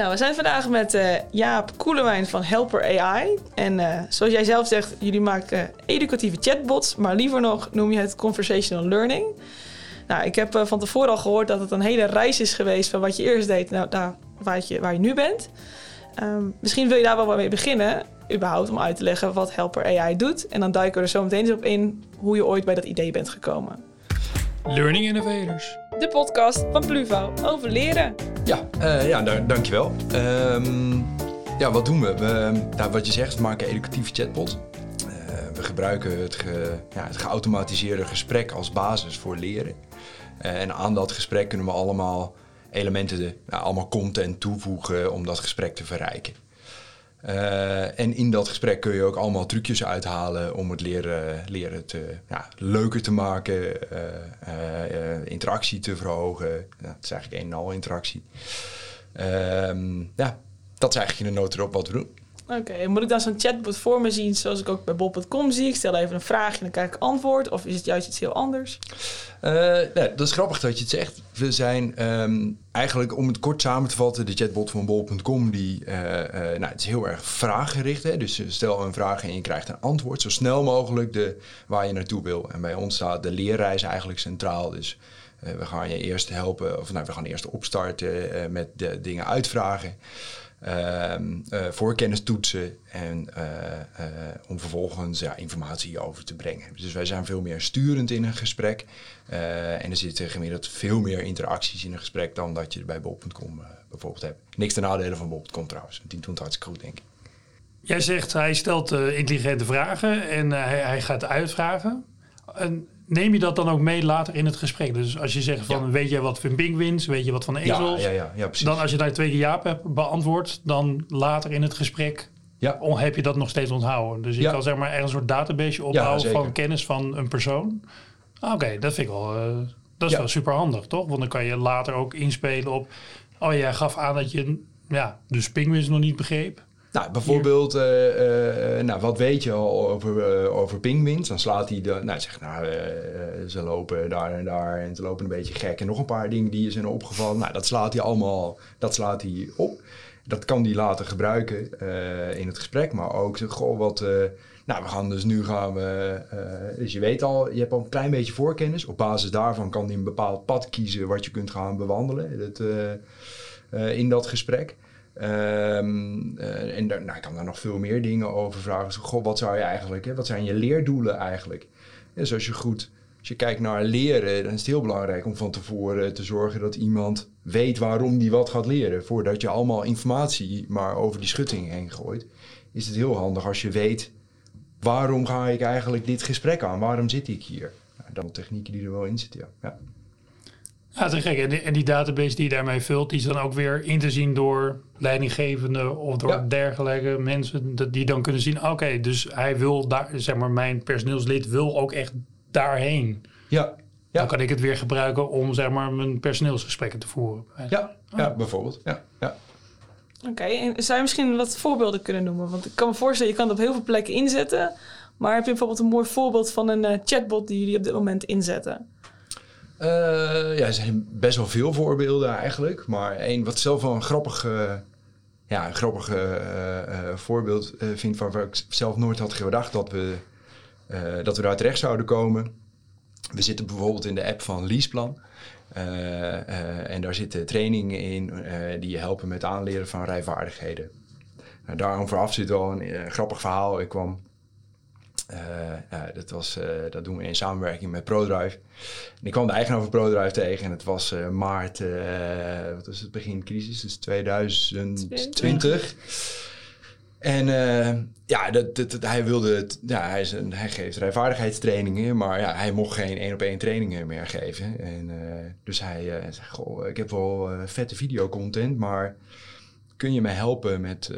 Nou, we zijn vandaag met uh, Jaap Koelewijn van Helper AI. En uh, zoals jij zelf zegt, jullie maken educatieve chatbots, maar liever nog noem je het conversational learning. Nou, ik heb van tevoren al gehoord dat het een hele reis is geweest van wat je eerst deed naar nou, waar, je, waar je nu bent. Um, misschien wil je daar wel mee beginnen, überhaupt om uit te leggen wat Helper AI doet. En dan duiken we er zo meteen eens op in hoe je ooit bij dat idee bent gekomen. Learning Innovators. De podcast van Pluvo over leren. Ja, uh, ja dankjewel. Um, ja, wat doen we? we nou, wat je zegt, we maken educatieve chatbot. Uh, we gebruiken het, ja, het geautomatiseerde gesprek als basis voor leren. Uh, en aan dat gesprek kunnen we allemaal elementen, nou, allemaal content toevoegen om dat gesprek te verrijken. Uh, en in dat gesprek kun je ook allemaal trucjes uithalen om het leren, leren te, ja, leuker te maken, uh, uh, interactie te verhogen. Nou, het is eigenlijk een en al interactie. Ehm, ja, dat is eigenlijk in de noot erop wat we doen. Oké, moet ik dan zo'n chatbot voor me zien zoals ik ook bij Bob.com zie? Ik stel even een vraagje en dan krijg ik antwoord. Of is het juist iets heel anders? Uh, nee, dat is grappig dat je het zegt. We zijn um, eigenlijk, om het kort samen te vatten, de chatbot van Bol.com, die uh, uh, nou, het is heel erg vraaggericht. Hè? Dus stel een vraag en je krijgt een antwoord. Zo snel mogelijk de, waar je naartoe wil. En bij ons staat de leerreis eigenlijk centraal. Dus we gaan je eerst helpen, of nou, we gaan eerst opstarten met de dingen uitvragen. Uh, uh, voorkennis toetsen en uh, om vervolgens ja, informatie over te brengen. Dus wij zijn veel meer sturend in een gesprek en er zitten gemiddeld veel meer interacties in een gesprek dan dat je bij Bob.com bijvoorbeeld hebt. Niks ten nadele van Bob.com trouwens, die doet het hartstikke goed denk ik. Jij zegt hij stelt intelligente vragen en hij, hij gaat uitvragen. En neem je dat dan ook mee later in het gesprek? Dus als je zegt van, ja. weet je wat van pinguïns, weet je wat van ezels? Ja, ja, precies. Dan als je daar twee keer Jaap hebt beantwoord, dan later in het gesprek ja. heb je dat nog steeds onthouden. Dus je kan zeg maar ergens een soort database opbouwen van kennis van een persoon. Oké, okay, dat vind ik wel, uh, dat is wel super handig, toch? Want dan kan je later ook inspelen op, oh jij gaf aan dat je ja, dus nog niet begreep. Nou, bijvoorbeeld, uh, uh, nou, wat weet je al over, uh, over pinguïns? Dan slaat hij, de, nou, zegt, nou, ze lopen daar en daar en ze lopen een beetje gek. En nog een paar dingen die je zijn opgevallen. Nou, dat slaat hij allemaal, dat slaat hij op. Dat kan hij later gebruiken in het gesprek, maar ook, goh, wat... nou, we gaan dus nu gaan we, dus je weet al, je hebt al een klein beetje voorkennis. Op basis daarvan kan hij een bepaald pad kiezen wat je kunt gaan bewandelen dat, in dat gesprek. Um, uh, en daar, nou, ik kan daar nog veel meer dingen over vragen. Goh, wat zou je eigenlijk, hè? wat zijn je leerdoelen eigenlijk? Dus als je goed, als je kijkt naar leren, dan is het heel belangrijk om van tevoren te zorgen dat iemand weet waarom die wat gaat leren. Voordat je allemaal informatie maar over die schutting heen gooit, is het heel handig als je weet waarom ga ik eigenlijk dit gesprek aan? Waarom zit ik hier? Nou, dan technieken die er wel in zitten, ja. ja. Ja, te gek. En die, en die, database die je daarmee vult, die is dan ook weer in te zien door leidinggevenden of door ja. dergelijke mensen die dan kunnen zien, oké, okay, dus hij wil daar, zeg maar, mijn personeelslid wil ook echt daarheen. Ja. ja. Dan kan ik het weer gebruiken om, zeg maar, mijn personeelsgesprekken te voeren. Ja, oh. ja bijvoorbeeld. Ja. ja. Oké, okay, en zou je misschien wat voorbeelden kunnen noemen? Want ik kan me voorstellen, je kan het op heel veel plekken inzetten. Maar heb je bijvoorbeeld een mooi voorbeeld van een uh, chatbot die jullie op dit moment inzetten? Uh, ja, er zijn best wel veel voorbeelden eigenlijk. Maar één wat zelf wel een grappig, uh, ja, een grappig uh, voorbeeld vind... waarvan ik zelf nooit had gedacht dat we, dat we daar terecht zouden komen. We zitten bijvoorbeeld in de app van Leaseplan. en daar zitten trainingen in die je helpen met aanleren van rijvaardigheden. Nou, daarom vooraf zit al een grappig verhaal. Ik kwam uh, ja, dat, was, uh, dat doen we in samenwerking met ProDrive. En ik kwam de eigenaar van ProDrive tegen en het was uh, maart, wat was het, begin crisis, dus 2020. En ja, dat, dat, hij wilde, het, ja, hij, is een, hij geeft rijvaardigheidstrainingen, maar ja, hij mocht geen één op één trainingen meer geven. En, dus hij zei, goh, ik heb wel vette videocontent, maar kun je me helpen met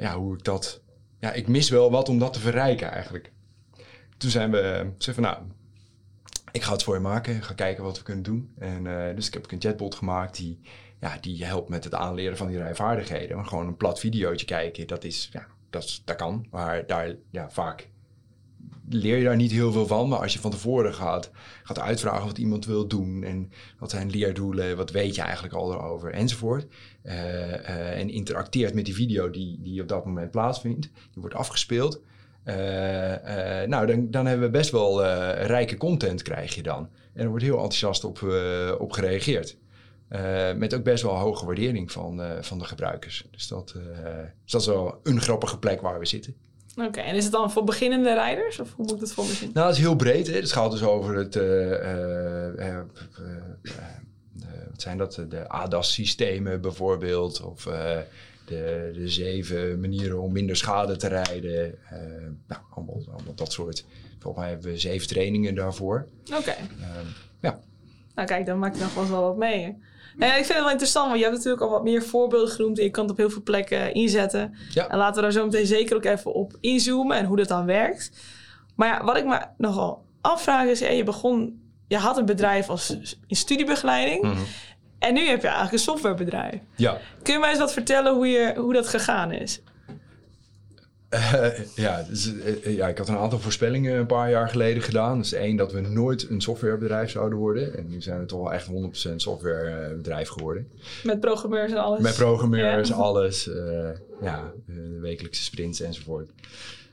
ja, hoe ik dat... Ja, ik mis wel wat om dat te verrijken eigenlijk toen zijn we, ze van nou, ik ga het voor je maken, ga kijken wat we kunnen doen. En uh, dus ik heb een chatbot gemaakt die, ja, die helpt met het aanleren van die rijvaardigheden. Maar gewoon een plat videootje kijken, dat is, ja, dat, dat kan. Maar daar, ja, vaak leer je daar niet heel veel van. Maar als je van tevoren gaat, gaat uitvragen wat iemand wil doen en wat zijn leerdoelen, wat weet je eigenlijk al erover enzovoort. Uh, en interacteert met die video die, die op dat moment plaatsvindt. Die wordt afgespeeld. Nou, dan, dan hebben we best wel rijke content krijg je dan. En er wordt heel enthousiast op, op gereageerd. met ook best wel hoge waardering van, van de gebruikers. Dus dat, dus dat is wel een grappige plek waar we zitten. Oké, en is het dan voor beginnende rijders? Of hoe moet ik het voor me zien? Nou, het is heel breed. Hè. Het gaat dus over het... Uh, uh, wat zijn dat? De ADAS-systemen bijvoorbeeld. Of de, de zeven manieren om minder schade te rijden. nou, allemaal, allemaal dat soort. Volgens mij hebben we zeven trainingen daarvoor. Oké. Ehm, ja. Nou kijk, dan maak je nog wel wat mee. Nou ja, ik vind het wel interessant, want je hebt natuurlijk al wat meer voorbeelden genoemd. En je kan het op heel veel plekken inzetten. Ja. En laten we daar zo meteen zeker ook even op inzoomen en hoe dat dan werkt. Maar ja, wat ik me nogal afvraag is, je begon, je had een bedrijf als in studiebegeleiding. Mhm. En nu heb je eigenlijk een softwarebedrijf. Ja. Kun je mij eens wat vertellen hoe, je, hoe dat gegaan is? Uh, ja, dus, uh, ja, ik had een aantal voorspellingen een paar jaar geleden gedaan. Dus één, dat we nooit een softwarebedrijf zouden worden. En nu zijn we toch wel echt 100% softwarebedrijf geworden. Met programmeurs en alles. Met programmeurs, alles. Uh, ja, wekelijkse sprints enzovoort.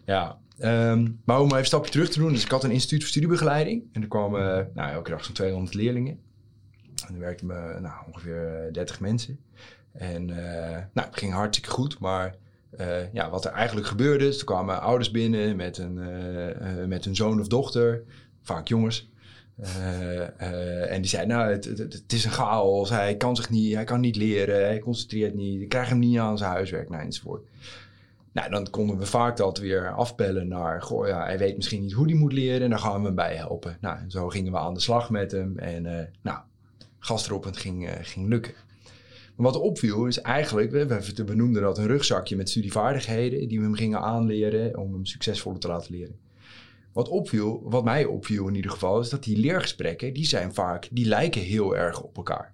Ja, um, maar om even een stapje terug te doen. Dus ik had een instituut voor studiebegeleiding. En er kwamen nou, elke dag zo'n 200 leerlingen. En er werkten me nou, ongeveer 30 mensen. En nou, het ging hartstikke goed, maar uh, ja, wat er eigenlijk gebeurde is, er kwamen ouders binnen met een, met een zoon of dochter, vaak jongens. en die zeiden, nou, het, het, het, is een chaos, hij kan zich niet, hij kan niet leren, hij concentreert niet, ik krijg hem niet aan zijn huiswerk, nou, enzovoort. Nou, dan konden we vaak dat weer afbellen naar, goh, ja, hij weet misschien niet hoe hij moet leren en daar gaan we hem bij helpen. Nou, en zo gingen we aan de slag met hem en, nou, gastroppend ging, ging lukken wat opviel is eigenlijk, we, benoemden dat een rugzakje met studievaardigheden die we hem gingen aanleren om hem succesvoller te laten leren. Wat opviel, wat mij opviel in ieder geval, is dat die leergesprekken, die zijn vaak, die lijken heel erg op elkaar.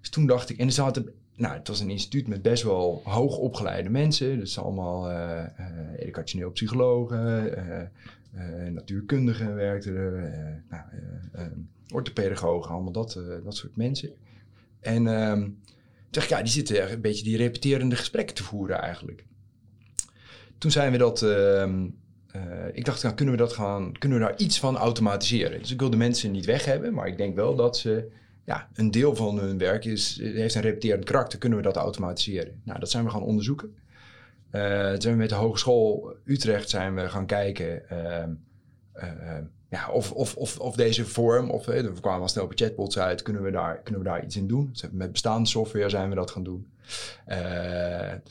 Dus toen dacht ik, en er zaten, nou, het was een instituut met best wel hoog opgeleide mensen, dus allemaal uh, psychologen, natuurkundigen werkten er, nou, orthopedagogen, allemaal dat, dat soort mensen. En ehm, dacht ja, die zitten een beetje die repeterende gesprekken te voeren eigenlijk. Toen zijn we dat... Ehm, eh, ik dacht, nou, kunnen we dat gaan, kunnen we daar iets van automatiseren? Dus ik wil de mensen niet weg hebben, maar ik denk wel dat ze, ja, een deel van hun werk is, heeft een repeterend karakter. Kunnen we dat automatiseren? Nou, dat zijn we gaan onderzoeken. Uh, toen zijn we met de Hogeschool Utrecht zijn we gaan kijken. Ehm, uh, ja, of, of, of, of deze vorm, of we kwamen al snel op chatbots uit, kunnen we daar, kunnen we daar iets in doen? Dus met bestaande software zijn we dat gaan doen.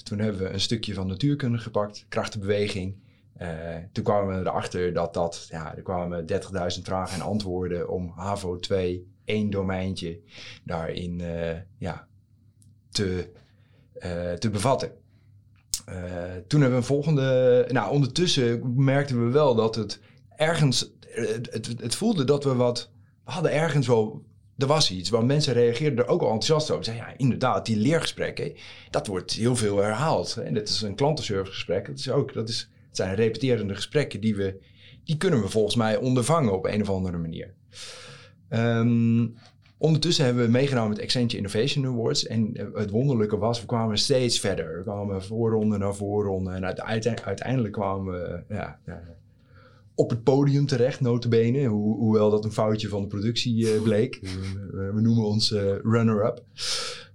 Toen hebben we een stukje van natuurkunde gepakt, krachtenbeweging. Toen kwamen we erachter dat dat, ja, er kwamen 30.000 vragen en antwoorden om HAVO 2, één domeintje, daarin ja, te, te bevatten. Toen hebben we een volgende, nou ondertussen merkten we wel dat het ergens, het, het, voelde dat we wat, we hadden ergens wel, er was iets waar mensen reageerden er ook al enthousiast over. Zeiden, ja, inderdaad, die leergesprekken, dat wordt heel veel herhaald. En dit is een klantenservicegesprek, dat is ook, dat is, het zijn repeterende gesprekken die we, die kunnen we volgens mij ondervangen op een of andere manier. Um, Ondertussen hebben we meegenomen met Accenture Innovation Awards. En het wonderlijke was, we kwamen steeds verder. We kwamen voorronde naar voorronde. En uiteindelijk kwamen we ja, op het podium terecht, notabene. Ho hoewel dat een foutje van de productie uh, bleek. we, noemen ons runner-up.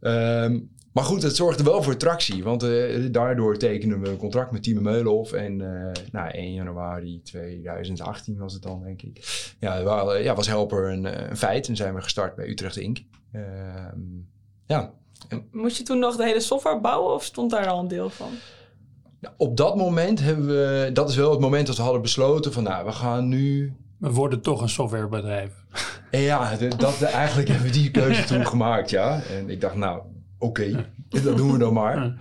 Um, maar goed, het zorgde wel voor tractie. Want uh, daardoor tekenden we een contract met Team Meulenhof. En nou, 1 januari 2018 was het dan, denk ik. Ja, waren, ja was Helper een, een, feit. En zijn we gestart bij Utrecht Inc. Ehm, ja. Moest je toen nog de hele software bouwen of stond daar al een deel van? Nou, op dat moment hebben we, dat is wel het moment dat we hadden besloten van nou, we gaan nu... We worden toch een softwarebedrijf. ja, dat, eigenlijk hebben we die keuze toen gemaakt, ja. En ik dacht nou, oké, dat doen we dan maar.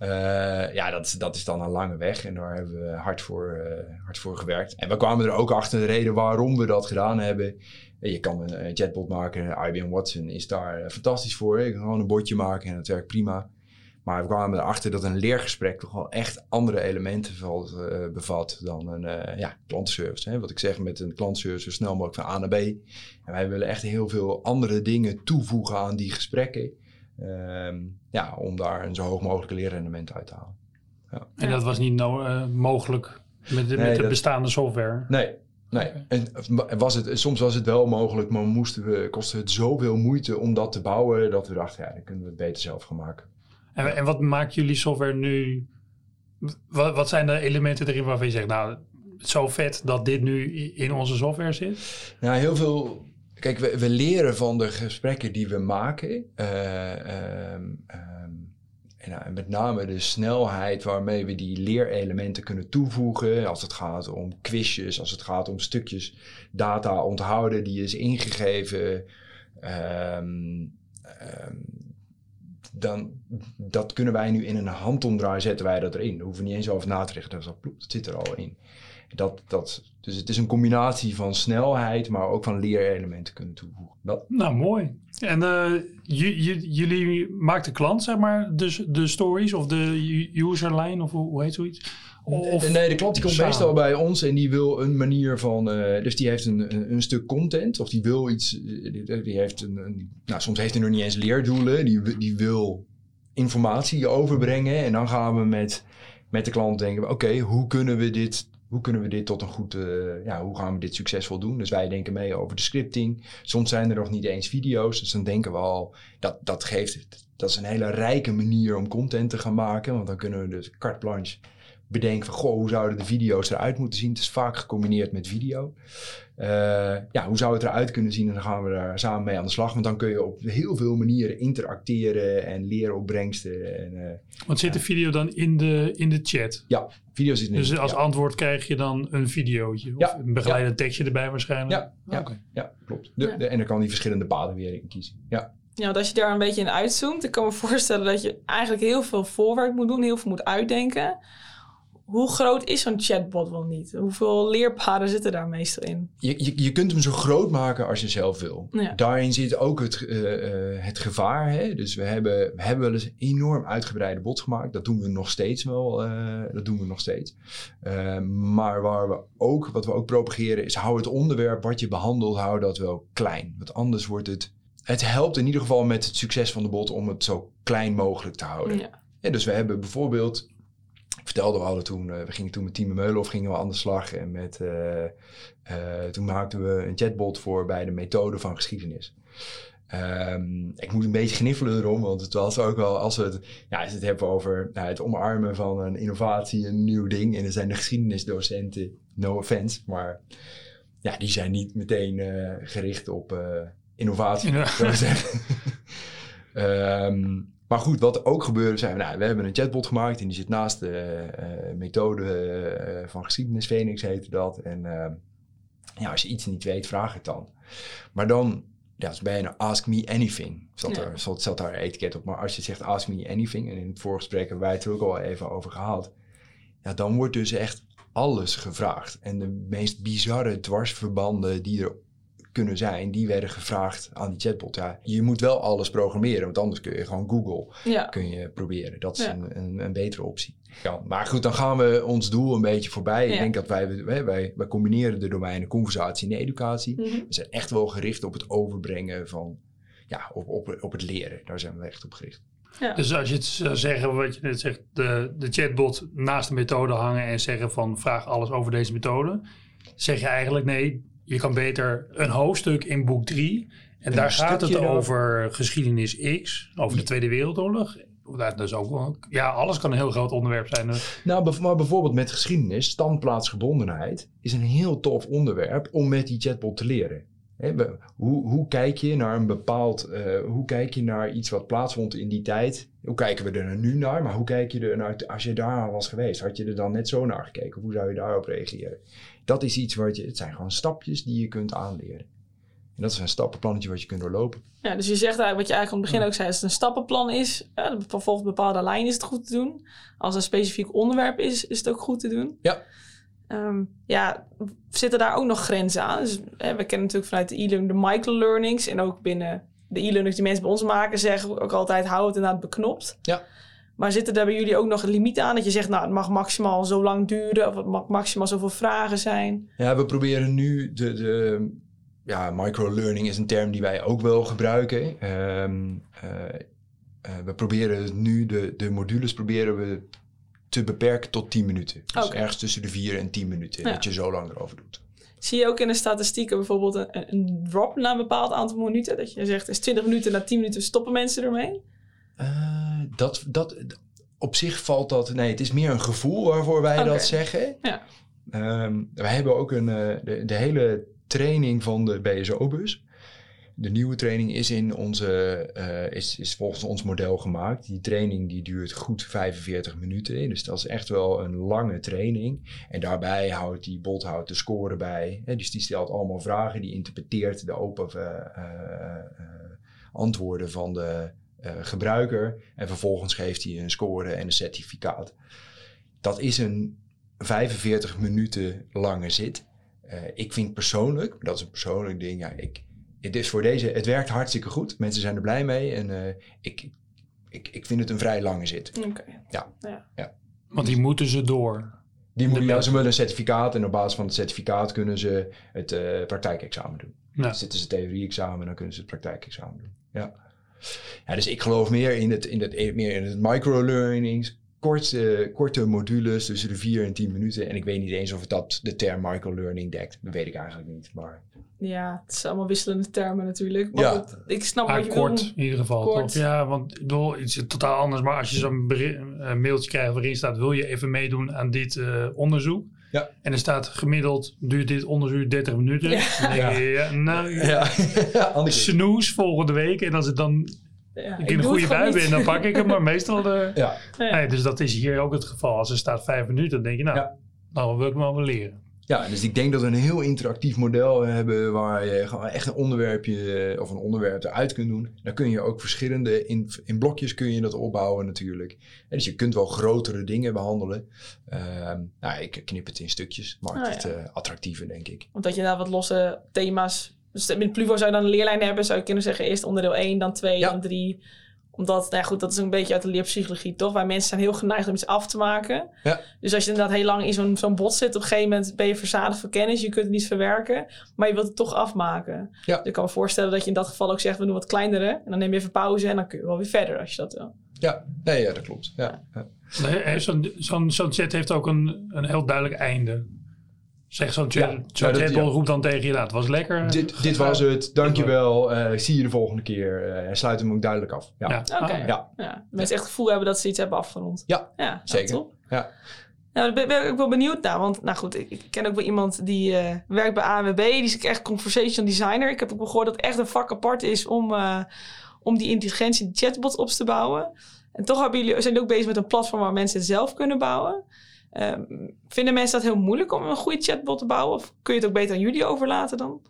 Uh, ja, dat, dat is dan een lange weg en daar hebben we hard voor, uh, hard voor gewerkt. En we kwamen er ook achter de reden waarom we dat gedaan hebben. Je kan een, chatbot maken, IBM Watson is daar fantastisch voor. Je kan gewoon een bordje maken en het werkt prima. Maar we kwamen erachter dat een leergesprek toch wel echt andere elementen valt, uh, bevat dan een uh, ja, klantenservice. Hè? Wat ik zeg met een klantenservice zo snel mogelijk van A naar B. En wij willen echt heel veel andere dingen toevoegen aan die gesprekken. Ehm, ja, om daar een zo hoog mogelijke leerrendement uit te halen. Ja. En dat was niet no uh, mogelijk met de, met de bestaande software? Nee, Nee, en was het, soms was het wel mogelijk, maar moesten we, kostte het zoveel moeite om dat te bouwen dat we dachten, ja, dan kunnen we het beter zelf gaan maken. En, en wat maakt jullie software nu? Wat, wat zijn de elementen erin waarvan je zegt, nou, zo vet dat dit nu in onze software zit? Nou, heel veel. Kijk, we, we leren van de gesprekken die we maken. Uh, en nou, met name de snelheid waarmee we die leerelementen kunnen toevoegen. Als het gaat om quizjes, als het gaat om stukjes data onthouden die is ingegeven. Um, dan dat kunnen wij nu in een handomdraai zetten wij dat erin. Daar hoeven we niet eens over na te. Dat, dat zit er al in. Dat, dat, dus het is een combinatie van snelheid, maar ook van leerelementen kunnen toevoegen. Dat. Nou, mooi. En uh, jullie maakt de klant, zeg maar, de, de stories of de userline of hoe heet zoiets? Of nee, de klant die komt meestal bij ons en die wil een manier van. Uh, dus die heeft een, een, een, stuk content of die wil iets. Die, die heeft een, een, Nou, soms heeft hij nog niet eens leerdoelen. Die, die wil informatie overbrengen. En dan gaan we met, met de klant denken: oké, hoe kunnen we dit hoe kunnen we dit tot een goed, uh, ja, hoe gaan we dit succesvol doen? Dus wij denken mee over de scripting. Soms zijn er nog niet eens video's, dus dan denken we al, dat, dat geeft, dat is een hele rijke manier om content te gaan maken. Want dan kunnen we dus carte blanche bedenken van, goh, hoe zouden de video's eruit moeten zien? Het is vaak gecombineerd met video. Uh, ja, hoe zou het eruit kunnen zien? En dan gaan we daar samen mee aan de slag. Want dan kun je op heel veel manieren interacteren en leren opbrengsten. En, uh, Want zit de video dan in de, in de chat? Ja, video zit in Dus als ja. antwoord krijg je dan een videootje? Of Ja, een begeleidend ja. tekstje erbij waarschijnlijk? Ja, ja, Oké. ja klopt. De, Ja. De, en dan kan die verschillende paden weer in kiezen. Ja. Ja, want als je daar een beetje in uitzoomt, ik kan me voorstellen dat je eigenlijk heel veel voorwerk moet doen, heel veel moet uitdenken. Hoe groot is zo'n chatbot wel niet? Hoeveel leerpaden zitten daar meestal in? Je, je, je kunt hem zo groot maken als je zelf wil. Ja. Daarin zit ook het, eh, eh, het gevaar. Hè? Dus we hebben, we hebben wel eens enorm uitgebreide bots gemaakt. Dat doen we nog steeds wel. eh, dat doen we nog steeds. Maar waar we ook, wat we ook propageren is... hou het onderwerp wat je behandelt, hou dat wel klein. Want anders wordt het... Het helpt in ieder geval met het succes van de bot om het zo klein mogelijk te houden. Ja. Ja, dus we hebben bijvoorbeeld, ik vertelde we hadden toen, eh, we gingen toen met Team Meulenhof gingen we aan de slag en met, eh, eh, toen maakten we een chatbot voor bij de methode van geschiedenis. Ehm, ik moet een beetje gniffelen erom, want het was ook wel, als we het, ja, als het hebben over nou, het omarmen van een innovatie, een nieuw ding, en er zijn de geschiedenisdocenten, no offense, maar ja, die zijn niet meteen gericht op innovatie. Ja. we zeggen. Ehm, maar goed, wat er ook gebeurde, zijn we, nou, we hebben een chatbot gemaakt en die zit naast de eh, methode eh, van geschiedenis, Phoenix heette dat. En ja, als je iets niet weet, vraag het dan. Maar dan, ja, als bij een Ask Me Anything, zat, Ja. er, zat, zat daar een etiket op. Maar als je zegt Ask Me Anything, en in het voorgesprek hebben wij het er ook al even over gehad, ja, dan wordt dus echt alles gevraagd. En de meest bizarre dwarsverbanden die er kunnen zijn, die werden gevraagd aan die chatbot. Ja, je moet wel alles programmeren, want anders kun je gewoon Google Ja. kun je proberen. Dat is Ja. een, een, een betere optie. Ja, maar goed, dan gaan we ons doel een beetje voorbij. Ja. Ik denk dat wij, wij, wij, wij combineren de domeinen conversatie en educatie. Mhm. We zijn echt wel gericht op het overbrengen van, ja, op, op, op het leren. Daar zijn we echt op gericht. Dus als je het zou zeggen, wat je net zegt, de, de chatbot naast de methode hangen en zeggen van vraag alles over deze methode, zeg je eigenlijk nee, je kan beter een hoofdstuk in boek 3 en Een daar gaat het over geschiedenis X, over de Tweede Wereldoorlog. Dat is ook wel, ja, alles kan een heel groot onderwerp zijn. Dus Nou, maar bijvoorbeeld met geschiedenis, standplaatsgebondenheid is een heel tof onderwerp om met die chatbot te leren. Hoe, hoe kijk je naar een bepaald, eh, hoe kijk je naar iets wat plaatsvond in die tijd? Hoe kijken we er nu naar? Maar hoe kijk je er naar, als je daar was geweest, had je er dan net zo naar gekeken? Hoe zou je daarop reageren? Dat is iets wat je, het zijn gewoon stapjes die je kunt aanleren. En dat is een stappenplannetje wat je kunt doorlopen. Ja, dus je zegt eigenlijk wat je eigenlijk aan het begin ook zei, als het een stappenplan is, ja, volgens bepaalde lijnen is het goed te doen. Als een specifiek onderwerp is, is het ook goed te doen. Ja. Ehm, ja, zitten daar ook nog grenzen aan? Dus, hè, we kennen natuurlijk vanuit de e-learning de microlearnings en ook binnen de e-learnings die mensen bij ons maken, zeggen we ook altijd, hou het inderdaad beknopt. Ja. Maar zitten daar bij jullie ook nog een limiet aan? Dat je zegt, nou, het mag maximaal zo lang duren of het mag maximaal zoveel vragen zijn? Ja, we proberen nu de, de ja, microlearning is een term die wij ook wel gebruiken. Ehm, eh, eh, we proberen nu de, de modules proberen we te beperken tot 10 minuten. Dus ergens tussen de 4 en 10 minuten dat je zo lang erover doet. Zie je ook in de statistieken bijvoorbeeld een, een, drop na een bepaald aantal minuten? Dat je zegt, is 20 minuten, na 10 minuten stoppen mensen ermee? Uh, dat, dat, op zich valt dat... Nee, het is meer een gevoel waarvoor wij dat zeggen. Ja. Um, wij hebben ook een, de, de hele training van de BSO-bus. De nieuwe training is, in onze, uh, is, is volgens ons model gemaakt. Die training die duurt goed 45 minuten. Dus dat is echt wel een lange training. En daarbij houdt die bot houdt de score bij. Hè? Dus die stelt allemaal vragen. Die interpreteert de open uh, uh, antwoorden van de gebruiker. En vervolgens geeft hij een score en een certificaat. Dat is een 45 minuten lange zit. Uh, ik vind persoonlijk, dat is een persoonlijk ding, ja, ik, het is voor deze, het werkt hartstikke goed. Mensen zijn er blij mee en uh, ik, ik, ik vind het een vrij lange zit. Oké. Ja. ja. ja. Want die moeten ze door. Die moeten, ja, ze willen een certificaat en op basis van het certificaat kunnen ze het uh, praktijkexamen doen. Ja. Dus zitten ze theorie-examen, dan kunnen ze het praktijkexamen doen. Ja. Ja, dus ik geloof meer in het, in het, meer in het microlearning korte, korte modules tussen de 4 en 10 minuten. En ik weet niet eens of het dat de term microlearning dekt. Dat weet ik eigenlijk niet. Maar... Ja, het zijn allemaal wisselende termen natuurlijk. Maar ja. ik snap ah, wat je kort in ieder geval. Kort. Ja, want ik bedoel, iets totaal anders. Maar als je zo'n mailtje krijgt waarin staat... wil je even meedoen aan dit uh, onderzoek? Ja. En er staat gemiddeld duurt dit onderzoek 30 minuten. Ja. Dan denk je, ja, nou, ja. snoes volgende week. En als het dan ja, ik in een goede bui ben, dan pak ik hem. Maar meestal... De, ja. Nee, dus dat is hier ook het geval. Als er staat vijf minuten, dan denk je, nou, ja. nou wil ik me wel leren. Ja, dus ik denk dat we een heel interactief model hebben waar je gewoon echt een onderwerpje eh, of een onderwerp eruit kunt doen. Dan kun je ook verschillende, in, in blokjes kun je dat opbouwen natuurlijk. En dus je kunt wel grotere dingen behandelen. Uh, nou, ik knip het in stukjes, maakt oh, het uh, attractiever denk ik. Omdat je daar wat losse thema's dus met Pluvo zou je dan een leerlijn hebben, zou je kunnen zeggen eerst onderdeel 1, dan 2, dan 3. Omdat, nou ja, goed, dat is een beetje uit de leerpsychologie, toch? Waar mensen zijn heel geneigd om iets af te maken. Ja. Dus als je inderdaad heel lang in zo'n zo'n bot zit, op een gegeven moment ben je verzadigd van kennis, je kunt het niet verwerken, maar je wilt het toch afmaken. Ja. Dus ik kan me voorstellen dat je in dat geval ook zegt, we doen wat kleinere, en dan neem je even pauze en dan kun je wel weer verder als je dat wil. Ja, nee, ja dat klopt. Ja. ja. Zo'n zo zo set heeft ook een, een heel duidelijk einde. Zeg zo'n ja, zo Red Bull roept dan tegen je, nou, het was lekker. Dit, dit was het, dankjewel, uh, zie je de volgende keer. Uh, en sluit hem ook duidelijk af. Ja, ja. oké. Okay. Ja. ja. Mensen echt het gevoel hebben dat ze iets hebben afgerond. Ja, ja zeker. Ja. Nou, daar ben ik wel benieuwd naar. Want nou goed, ik, ik ken ook wel iemand die uh, werkt bij ANWB. Die is echt conversation designer. Ik heb ook gehoord dat het echt een vak apart is om, uh, om die intelligentie, die chatbots op te bouwen. En toch hebben jullie, zijn jullie ook bezig met een platform waar mensen het zelf kunnen bouwen. Ehm, vinden mensen dat heel moeilijk om een goede chatbot te bouwen? Of kun je het ook beter aan jullie overlaten dan?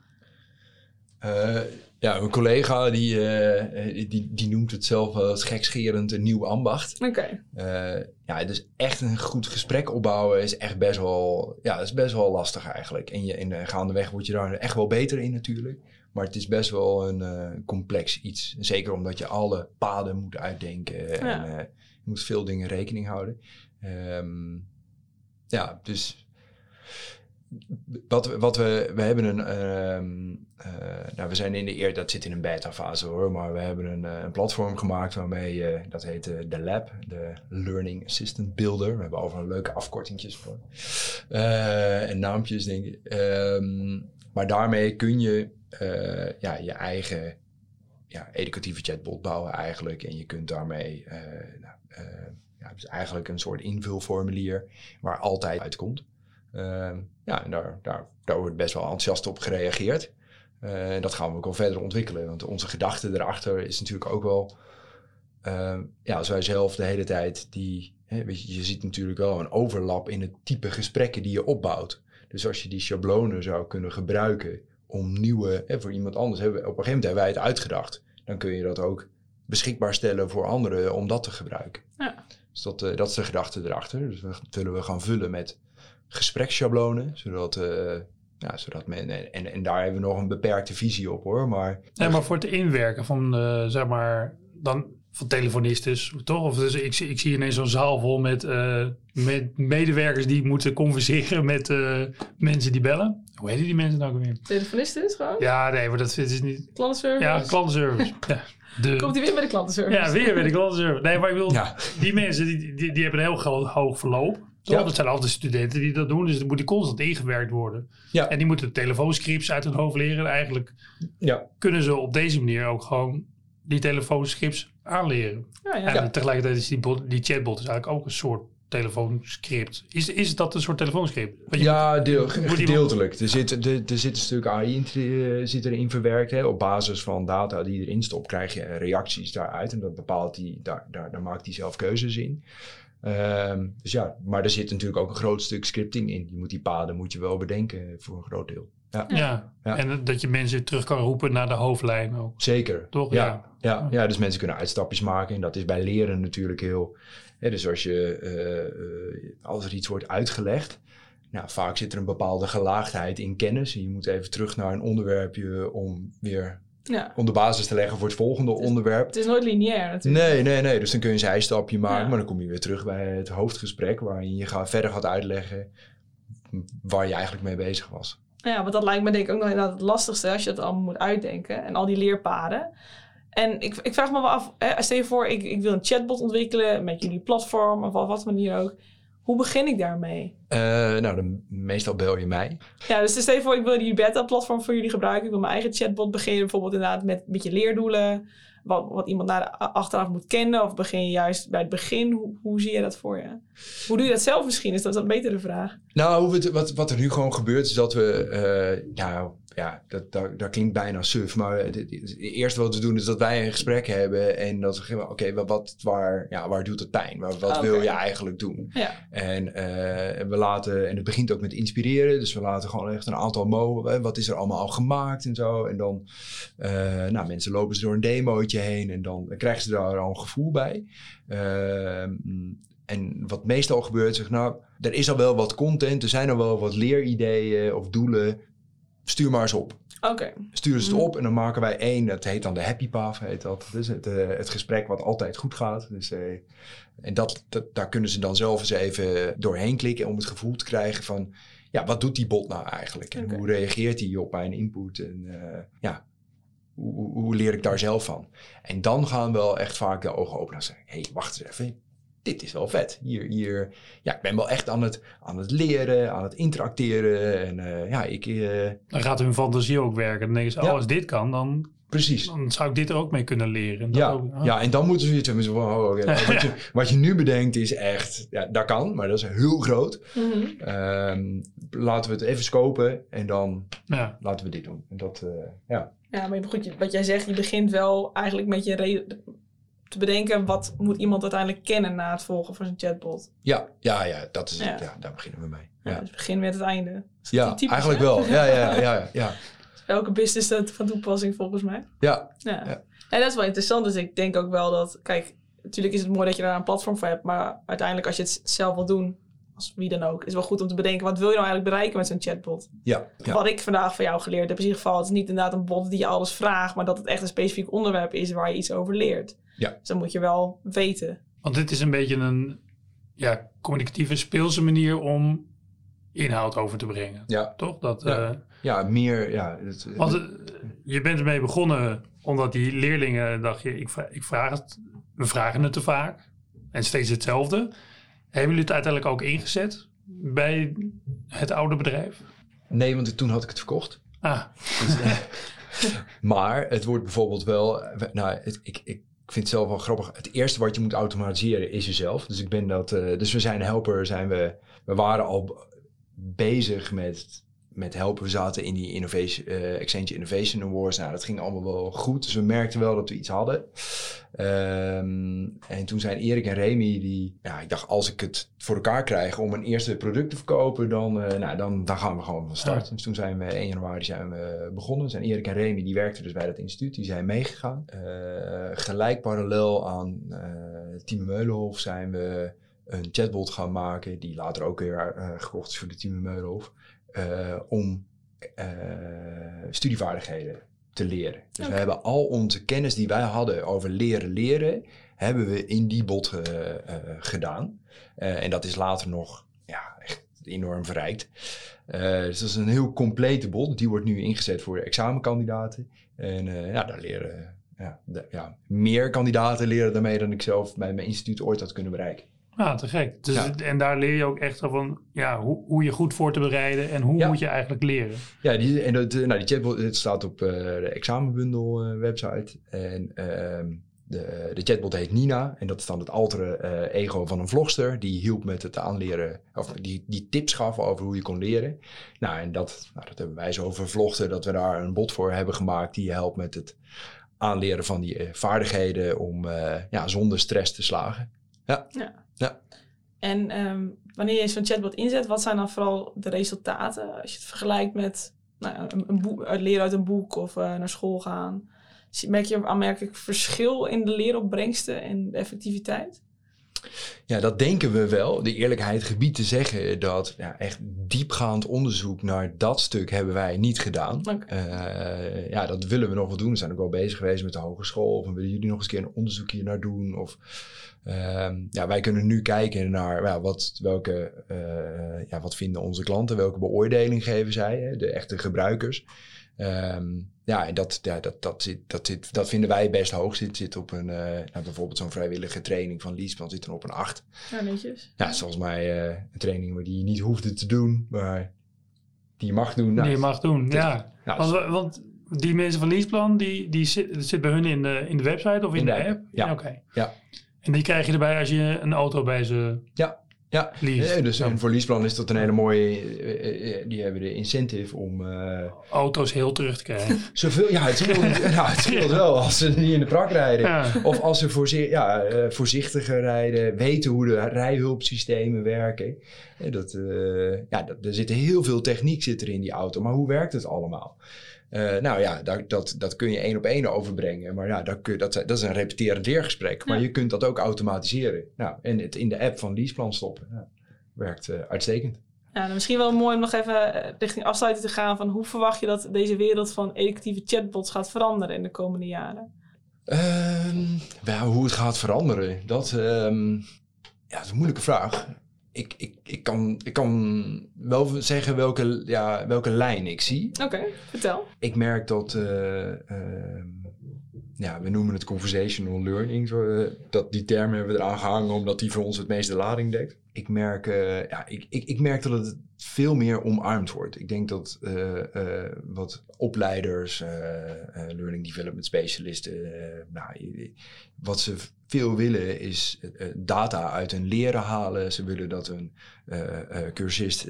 Uh, ja, een collega die, uh, die, die noemt het zelf als gekscherend een nieuw ambacht. Oké. Okay. Uh, ja, dus echt een goed gesprek opbouwen is echt best wel, ja, is best wel lastig eigenlijk. En je, in de gaandeweg word je daar echt wel beter in natuurlijk. Maar het is best wel een complex iets. Zeker omdat je alle paden moet uitdenken. Ja. En je moet veel dingen rekening houden. Um, ja, dus wat, wat we, we hebben een, uh, nou we zijn in de eer, dat zit in een beta fase hoor, maar we hebben een, uh, een platform gemaakt waarmee, dat heet de Lab, de Learning Assistant Builder. We hebben overal leuke afkortingjes voor en naampjes denk ik. Um, maar daarmee kun je ja, je eigen ja, educatieve chatbot bouwen eigenlijk en je kunt daarmee nou, ja, dus eigenlijk een soort invulformulier waar altijd uitkomt. Uh, ja, en daar, daar, daar wordt best wel enthousiast op gereageerd. Uh, dat gaan we ook wel verder ontwikkelen. Want onze gedachte erachter is natuurlijk ook wel... Uh, ja, als wij zelf de hele tijd die... Hè, weet je, je ziet natuurlijk wel een overlap in het type gesprekken die je opbouwt. Dus als je die schablonen zou kunnen gebruiken om nieuwe... Hè, voor iemand anders, hebben, op een gegeven moment hebben wij het uitgedacht. Dan kun je dat ook beschikbaar stellen voor anderen om dat te gebruiken. Ja. Dus dat, uh, dat is de gedachte erachter. Dus dat willen we gaan vullen met gespreksschablonen, zodat, uh, ja, zodat men, en, en daar hebben we nog een beperkte visie op hoor. Maar, ja, maar voor het inwerken van, uh, zeg maar, dan van telefonistes, toch? Of dus ik, ik zie ineens zo'n zaal vol met, uh, met medewerkers die moeten converseren met uh, mensen die bellen. Hoe heet die mensen nou weer? Telefonistes gewoon? Ja, nee, maar dat is niet... Klantenservice? Ja, klantenservice. ja. De... Komt hij weer bij de klantenservice? Ja, weer bij de klantenservice. Nee, maar ik wil... Ja. Die mensen, die, die, die hebben een heel hoog verloop. Ja. Dat zijn altijd studenten die dat doen. Dus dan moet die constant ingewerkt worden. Ja. En die moeten telefoonscripts uit hun hoofd leren. En eigenlijk ja. kunnen ze op deze manier ook gewoon die telefoonscripts aanleren. Ja, ja. En tegelijkertijd is die, die chatbot is eigenlijk ook een soort telefoonscript. Is, is dat een soort telefoonscript? ja, deel, gedeeltelijk. Er zit, er, er zit een stuk AI in, uh, zit erin verwerkt. Hè. Op basis van data die erin stopt, krijg je reacties daaruit. En dat bepaalt die, daar, daar, daar maakt hij zelf keuzes in. Um, dus ja, maar er zit natuurlijk ook een groot stuk scripting in. Je moet die paden moet je wel bedenken voor een groot deel. Ja. ja. en dat je mensen terug kan roepen naar de hoofdlijn ook. Zeker. Toch? Ja. Ja. ja. dus mensen kunnen uitstapjes maken. En dat is bij leren natuurlijk heel... Dus als, je, uh, als er iets wordt uitgelegd... Nou, vaak zit er een bepaalde gelaagdheid in kennis. En je moet even terug naar een onderwerpje om weer ja. om de basis te leggen voor het volgende onderwerp. Het is nooit lineair natuurlijk. Nee, nee, nee. Dus dan kun je een zijstapje maken, maar dan kom je weer terug bij het hoofdgesprek waarin je gaat, verder gaat uitleggen waar je eigenlijk mee bezig was. Ja, want dat lijkt me denk ik ook nog inderdaad het lastigste als je dat allemaal moet uitdenken en al die leerpaden. En ik, ik vraag me wel af, hè, stel je voor, ik, ik wil een chatbot ontwikkelen met jullie platform of op wat manier ook. Hoe begin ik daarmee? Uh, nou, dan, meestal bel je mij. Ja, dus stel je voor, ik wil die beta-platform voor jullie gebruiken. Ik wil mijn eigen chatbot beginnen, bijvoorbeeld inderdaad met, met je leerdoelen. Wat, wat iemand naar de achteraf moet kennen. Of begin je juist bij het begin? Hoe, hoe zie je dat voor je? Hoe doe je dat zelf misschien? Is dat een betere vraag? Nou, wat, wat er nu gewoon gebeurt, is dat we... Uh, ja, ja, dat, dat, dat klinkt bijna suf. Maar het, eerste wat we doen is dat wij een gesprek hebben. En dat we oké, wat, waar, ja, waar doet het pijn? Wat, wat wil je eigenlijk doen? Ja. En uh, we laten, en het begint ook met inspireren. Dus we laten gewoon echt een aantal mo. Wat is er allemaal al gemaakt en zo. En dan, uh, nou, mensen lopen ze door een demootje heen. En dan krijgen ze daar al een gevoel bij. Uh, en wat meestal gebeurt, zeg nou, er is al wel wat content, er zijn al wel wat leerideeën of doelen stuur maar eens op. Oké. Stuur ze het mhm. op en dan maken wij één, dat heet dan de happy path, heet dat. Dus het, uh, het gesprek wat altijd goed gaat. Dus, uh, en dat, dat, daar kunnen ze dan zelf eens even doorheen klikken om het gevoel te krijgen van, ja, wat doet die bot nou eigenlijk? En hoe reageert hij op mijn input? En uh, ja, hoe, hoe, leer ik daar zelf van? En dan gaan we wel echt vaak de ogen open en zeggen, hé, hey, wacht eens even, dit is wel vet. Hier, hier, ja, ik ben wel echt aan het, aan het leren, aan het interacteren. En uh, ja, ik... Uh, dan gaat hun fantasie ook werken. Dan denken ze, oh, als dit kan, dan... Precies. Dan zou ik dit er ook mee kunnen leren. ja, ook, oh. ja, en dan moeten ze iets hebben. Oh, okay. wat, je, wat je nu bedenkt is echt... Ja, dat kan, maar dat is heel groot. Mm -hmm. laten we het even scopen en dan ja. laten we dit doen. En dat, uh, ja. Ja, maar goed, wat jij zegt, je begint wel eigenlijk met je te bedenken wat moet iemand uiteindelijk kennen na het volgen van zijn chatbot. Ja, ja, ja, dat is ja. ja daar beginnen we mee. Ja. dus begin met het einde. Ja, eigenlijk wel. Ja, ja, ja, ja. Elke business dat van toepassing volgens mij. Ja. ja. En dat is wel interessant. Dus ik denk ook wel dat, kijk, natuurlijk is het mooi dat je daar een platform voor hebt, maar uiteindelijk als je het zelf wil doen, als wie dan ook, is wel goed om te bedenken, wat wil je nou eigenlijk bereiken met zo'n chatbot? Ja, Wat ik vandaag van jou geleerd heb, is in ieder geval, het is niet inderdaad een bot die je alles vraagt, maar dat het echt een specifiek onderwerp is waar je iets over leert. Ja. Dus dat moet je wel weten. Want dit is een beetje een ja, communicatieve, speelse manier om inhoud over te brengen. Ja. Toch? Dat, ja. Uh, ja, meer. Ja, het, want uh, je bent ermee begonnen omdat die leerlingen dacht je, ik, vraag, ik vraag het, we vragen het te vaak. En steeds hetzelfde. Hebben jullie het uiteindelijk ook ingezet bij het oude bedrijf? Nee, want toen had ik het verkocht. Ah. Dus, uh, maar het wordt bijvoorbeeld wel. Nou, het, ik, ik ik vind het zelf wel grappig. Het eerste wat je moet automatiseren is jezelf. Dus ik ben dat. Uh, dus we zijn helper, zijn we. We waren al bezig met met helpen. We zaten in die innovation, uh, Exchange Innovation Awards. Nou, dat ging allemaal wel goed. Dus we merkten wel dat we iets hadden. Um, en toen zijn Erik en Remy, die, ja, ik dacht, als ik het voor elkaar krijg om een eerste product te verkopen, dan, uh, nou, dan, dan gaan we gewoon van start. Dus toen zijn we 1 januari zijn we begonnen. Zijn Erik en Remy, die werkten dus bij dat instituut, die zijn meegegaan. Uh, gelijk parallel aan Team Meulenhof zijn we een chatbot gaan maken, die later ook weer gekocht is voor de Team Meulenhof. Uh, om uh, studievaardigheden te leren. Dus we hebben al onze kennis die wij hadden over leren leren, hebben we in die bot gedaan. en dat is later nog ja, echt enorm verrijkt. dus dat is een heel complete bot. Die wordt nu ingezet voor examenkandidaten. En ja, daar leren ja, ja, meer kandidaten leren daarmee dan ik zelf bij mijn instituut ooit had kunnen bereiken. Ah, te gek. Dus, En daar leer je ook echt van ja, hoe, hoe je goed voor te bereiden en hoe moet je eigenlijk leren. Ja, die, en dat, nou, die chatbot het staat op uh, de examenbundel uh, website. En uh, de, de chatbot heet Nina. En dat is dan het altere ego van een vlogster. Die hielp met het aanleren, of die, die tips gaf over hoe je kon leren. Nou, en dat, nou, dat hebben wij zo vervlochten dat we daar een bot voor hebben gemaakt. Die je helpt met het aanleren van die vaardigheden om ja, zonder stress te slagen. Ja. ja. Ja. En um, wanneer je zo'n chatbot inzet, wat zijn dan vooral de resultaten? Als je het vergelijkt met nou, een, een boek, het leren uit een boek of uh, naar school gaan. Merk je aanmerkelijk verschil in de leeropbrengsten en de effectiviteit? Ja, dat denken we wel. De eerlijkheid gebied te zeggen dat ja, echt diepgaand onderzoek naar dat stuk hebben wij niet gedaan. Uh, ja, dat willen we nog wel doen. We zijn ook wel bezig geweest met de hogeschool. Of willen jullie nog eens een keer een onderzoek hier naar doen? Of uh, ja, wij kunnen nu kijken naar ja, wat, welke, uh, ja, wat vinden onze klanten, welke beoordeling geven zij, hè, de echte gebruikers. Um, ja, en dat, ja, dat, dat, zit, dat, zit, dat vinden wij best hoog. Zit, zit op een, uh, nou, bijvoorbeeld zo'n vrijwillige training van Liesman zit dan op een 8. Ja, netjes. Ja, zoals mij uh, een training die je niet hoefde te doen, maar die je mag doen. Nou, die je mag doen, ja. Nou, want, want, die mensen van Leaseplan, die, die zit, zit bij hun in de, in de website of in, in de, app? app? Ja. Oké. Ja. En die krijg je erbij als je een auto bij ze ja. Ja, nee, dus ja. voor leaseplan is dat een hele mooie. Uh, die hebben de incentive om. Uh, Auto's heel terug te krijgen. Zoveel, ja, het scheelt, nou, het scheelt wel als ze niet in de prak rijden. Ja. Of als ze voorzi ja, uh, voorzichtiger rijden, weten hoe de rijhulpsystemen werken. dat, ja, dat, er zit heel veel techniek zit er in die auto, maar hoe werkt het allemaal? Uh, nou ja, dat, dat, dat kun je één op één overbrengen. Maar ja, dat, kun, dat, dat is een repeterend leergesprek. Maar je kunt dat ook automatiseren. Nou, en het in de app van Leaseplan stoppen. Ja, werkt uh, uitstekend. Ja, misschien wel mooi om nog even eh, richting afsluiting te gaan. Van hoe verwacht je dat deze wereld van educatieve chatbots gaat veranderen in de komende jaren? Uh, hoe het gaat veranderen, dat, um, ja, dat is een moeilijke vraag ik, ik, ik, kan, ik kan wel zeggen welke, ja, welke lijn ik zie. Oké, vertel. Ik merk dat, uh, ja, we noemen het conversational learning. Zo, uh, dat, die term hebben we eraan gehangen omdat die voor ons het meeste lading dekt. Ik merk, ja, ik, ik, ik merk dat het veel meer omarmd wordt. Ik denk dat wat opleiders, learning development specialisten, nou, wat ze veel willen is uh, data uit hun leren halen. Ze willen dat een uh, cursist,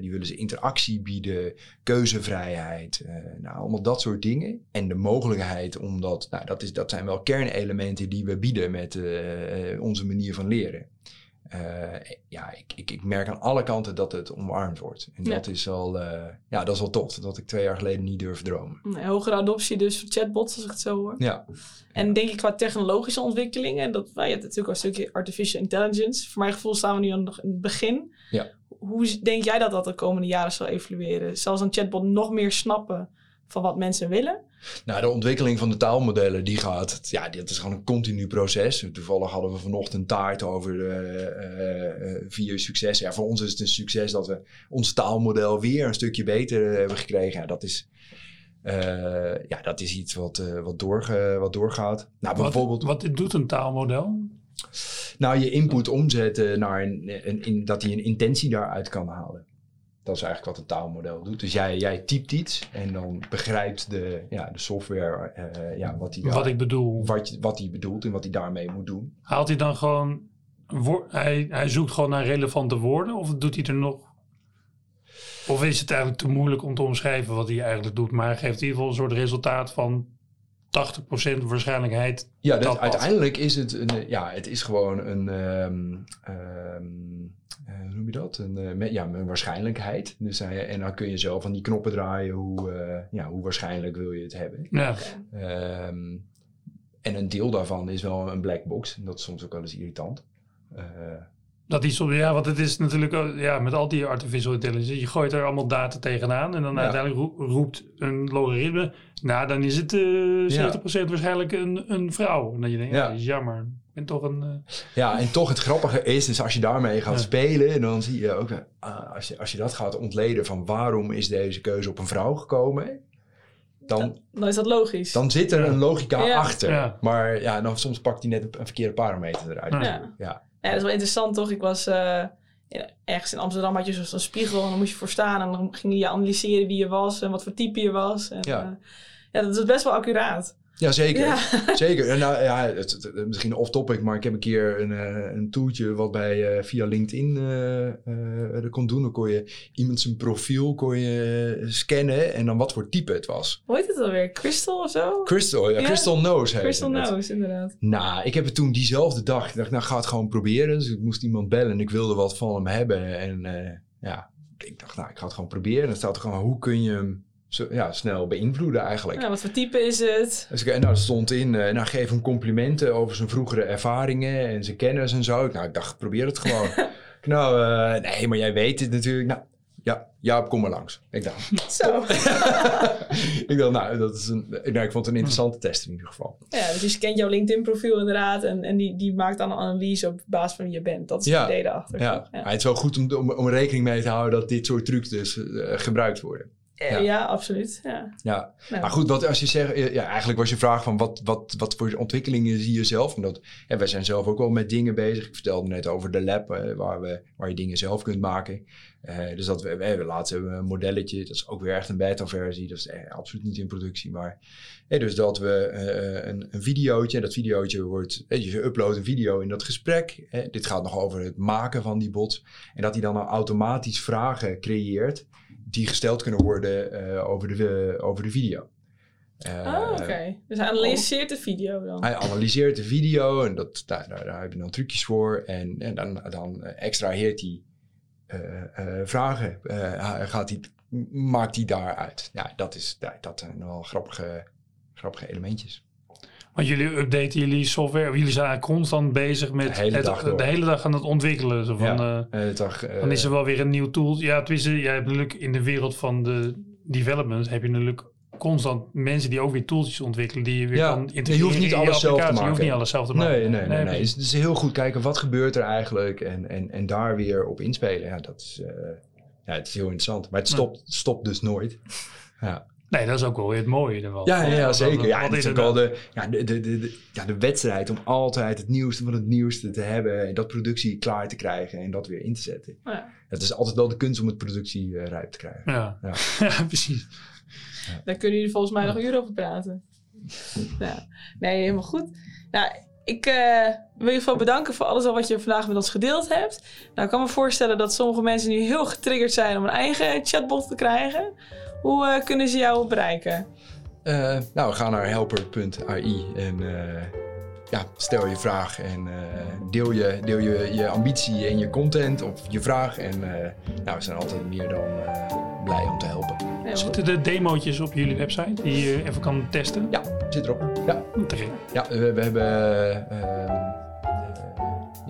die willen ze interactie bieden, keuzevrijheid, nou, allemaal dat soort dingen. En de mogelijkheid om dat, nou, dat, is, dat zijn wel kernelementen die we bieden met onze manier van leren. Uh, ja, ik, ik, ik, merk aan alle kanten dat het omarmd wordt. En dat is al, uh, ja, dat is wel tof. Dat ik twee jaar geleden niet durfde dromen. Nee, hogere adoptie dus voor chatbots, als ik het zo hoor. Ja. En denk ik qua technologische ontwikkelingen, dat wij nou, natuurlijk al een stukje artificial intelligence. Voor mijn gevoel staan we nu nog in het begin. Ja. Hoe denk jij dat dat de komende jaren zal evolueren? Zal een chatbot nog meer snappen van wat mensen willen? Nou, de ontwikkeling van de taalmodellen, die gaat, ja, dat is gewoon een continu proces. Toevallig hadden we vanochtend taart over uh, uh, vier successen. Ja, voor ons is het een succes dat we ons taalmodel weer een stukje beter hebben gekregen. Ja, dat is, ja, dat is iets wat, wat, doorge, wat doorgaat. Nou, wat, bijvoorbeeld, wat doet een taalmodel? Nou, je input omzetten naar een, een, in, dat hij een intentie daaruit kan halen. Dat is eigenlijk wat een taalmodel doet. Dus jij, jij typt iets en dan begrijpt de, ja, de software uh, ja, wat, hij, wat ik bedoel. Wat, wat hij bedoelt en wat hij daarmee moet doen. Haalt hij dan gewoon, hij, hij zoekt gewoon naar relevante woorden of doet hij er nog? Of is het eigenlijk te moeilijk om te omschrijven wat hij eigenlijk doet, maar geeft in ieder geval een soort resultaat van 80% waarschijnlijkheid. Ja, dat uiteindelijk is het, een, ja, het is gewoon een, um, um, hoe noem je dat? Een, uh, ja, een waarschijnlijkheid. Dus, uh, en dan kun je zelf van die knoppen draaien hoe, uh, ja, hoe waarschijnlijk wil je het hebben. Ja. Um, en een deel daarvan is wel een black box. Dat is soms ook wel eens irritant. Dat die soms, ja, want het is natuurlijk ja, met al die artificial intelligence, je gooit er allemaal data tegenaan en dan uiteindelijk roept een logaritme, nou dan is het uh, 70% waarschijnlijk een, een vrouw. En dan je denkt, ja. dat is jammer. ben toch een... Uh... Ja, en toch het grappige is, dus als je daarmee gaat spelen, dan zie je ook, uh, als, je, als je dat gaat ontleden van waarom is deze keuze op een vrouw gekomen, dan, dan is dat logisch. Dan zit er een logica achter. Maar ja, dan soms pakt hij net een, verkeerde parameter eruit. Ja. Ja. dat is wel interessant toch? Ik was uh, ergens in Amsterdam, had je zo'n spiegel en dan moest je voor staan en dan ging je analyseren wie je was en wat voor type je was. En, ja. Uh, ja, dat is best wel accuraat. Ja, zeker. zeker. En nou, ja, het, misschien off-topic, maar ik heb een keer een, uh, een toeltje wat bij uh, via LinkedIn uh, kon doen. Dan kon je iemand zijn profiel kon je scannen en dan wat voor type het was. Hoe heet het alweer? Crystal of zo? Crystal, ja. Crystal Knows heet Crystal Knows, inderdaad. Nou, ik heb het toen diezelfde dag. Ik dacht, nou ga het gewoon proberen. Dus ik moest iemand bellen en ik wilde wat van hem hebben. En ja, ik dacht, nou, ik ga het gewoon proberen. En dan staat er gewoon, hoe kun je hem ja, snel beïnvloeden eigenlijk. Ja, wat voor type is het? Dus ik, nou, stond in, uh, nou, geef hem complimenten over zijn vroegere ervaringen en zijn kennis en zo. Nou, ik dacht, probeer het gewoon. nou, uh, nee, maar jij weet het natuurlijk. Nou, ja, ja, kom maar langs. Ik dacht. Zo. ik dacht, nou, dat is een, nou, ik vond het een interessante test in ieder geval. Ja, dus je kent jouw LinkedIn-profiel inderdaad. En, en die, die maakt dan een analyse op basis van wie je bent. Dat is ja. het idee daarachter. Ja. ja. het is wel goed om, om, om rekening mee te houden dat dit soort trucs dus uh, gebruikt worden. Ja, ja absoluut. Ja. Ja. Maar goed, wat als je zegt, ja, eigenlijk was je vraag van wat, wat, wat voor ontwikkelingen zie je zelf? En dat, ja, wij zijn zelf ook wel met dingen bezig. Ik vertelde net over de lab, eh, waar, we, waar je dingen zelf kunt maken. Uh, dus dat we, we, laatst hebben we een modelletje, dat is ook weer echt een beta-versie, dat is eh, absoluut niet in productie. Maar dus dat we een, een videootje, en dat videootje wordt, je uploadt een video in dat gesprek. dit gaat nog over het maken van die bot. En dat hij dan nou automatisch vragen creëert die gesteld kunnen worden uh, over, de, over de video. Uh, oh, oké. Dus hij analyseert de video dan? Hij analyseert de video en dat, daar, daar, daar heb je dan trucjes voor. En, en dan, dan extraheert hij uh, vragen. gaat hij, maakt hij daaruit. Ja, dat, is, dat zijn wel grappige, grappige elementjes. Want jullie updaten jullie software, jullie zijn constant bezig met de hele, dag, de hele dag aan het ontwikkelen. Zo van, ja, uh, dag, uh, dan is er wel weer een nieuw tool. Ja, tenminste, jij hebt natuurlijk in de wereld van de development heb je natuurlijk constant mensen die ook weer tools ontwikkelen die je weer ja, kan integreren. Je hoeft niet alles zelf te maken. Je hoeft niet alles zelf te maken. Nee, nee, nee. nee, nee. Dus, dus heel goed kijken wat gebeurt er eigenlijk en, en, en daar weer op inspelen. Ja, dat is, uh, ja, het is heel interessant. Maar het stopt, stopt dus nooit. Ja. Nee, dat is ook wel weer het mooie ervan. Ja, ja, ja zeker. Ja, het is ook wel de, ja, de, de, de, ja, de wedstrijd om altijd het nieuwste van het nieuwste te hebben. En dat productie klaar te krijgen en dat weer in te zetten. Ja. Het is altijd wel de kunst om het productie uh, rijp te krijgen. Ja, ja. ja precies. Daar kunnen jullie volgens mij nog uren over praten. ja. Nee, helemaal goed. Nou, ik uh, wil je veel bedanken voor alles al wat je vandaag met ons gedeeld hebt. Nou, ik kan me voorstellen dat sommige mensen nu heel getriggerd zijn om een eigen chatbot te krijgen. Hoe uh, kunnen ze jou bereiken? Uh, nou, ga naar helper.ai en uh, ja, stel je vraag en deel, je, deel je, je ambitie en je content of je vraag. En nou, we zijn altijd meer dan blij om te helpen. Zitten de demo's op jullie website die je even kan testen? Ja, zit erop. Ja, Terecht. ja we, we hebben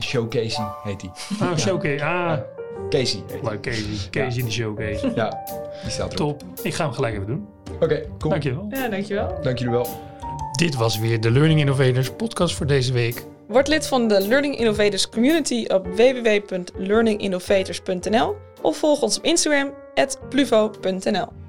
Showcasing heet die. Ah, Showcase. Ah. Casey. Leuk, Casey. Casey in de showcase. Ja, die staat erop. Top. Ik ga hem gelijk even doen. Oké, okay, cool. Dankjewel. Ja, dankjewel. Dank jullie wel. Dit was weer de Learning Innovators podcast voor deze week. Word lid van de Learning Innovators community op www.learninginnovators.nl of volg ons op Instagram, pluvo.nl.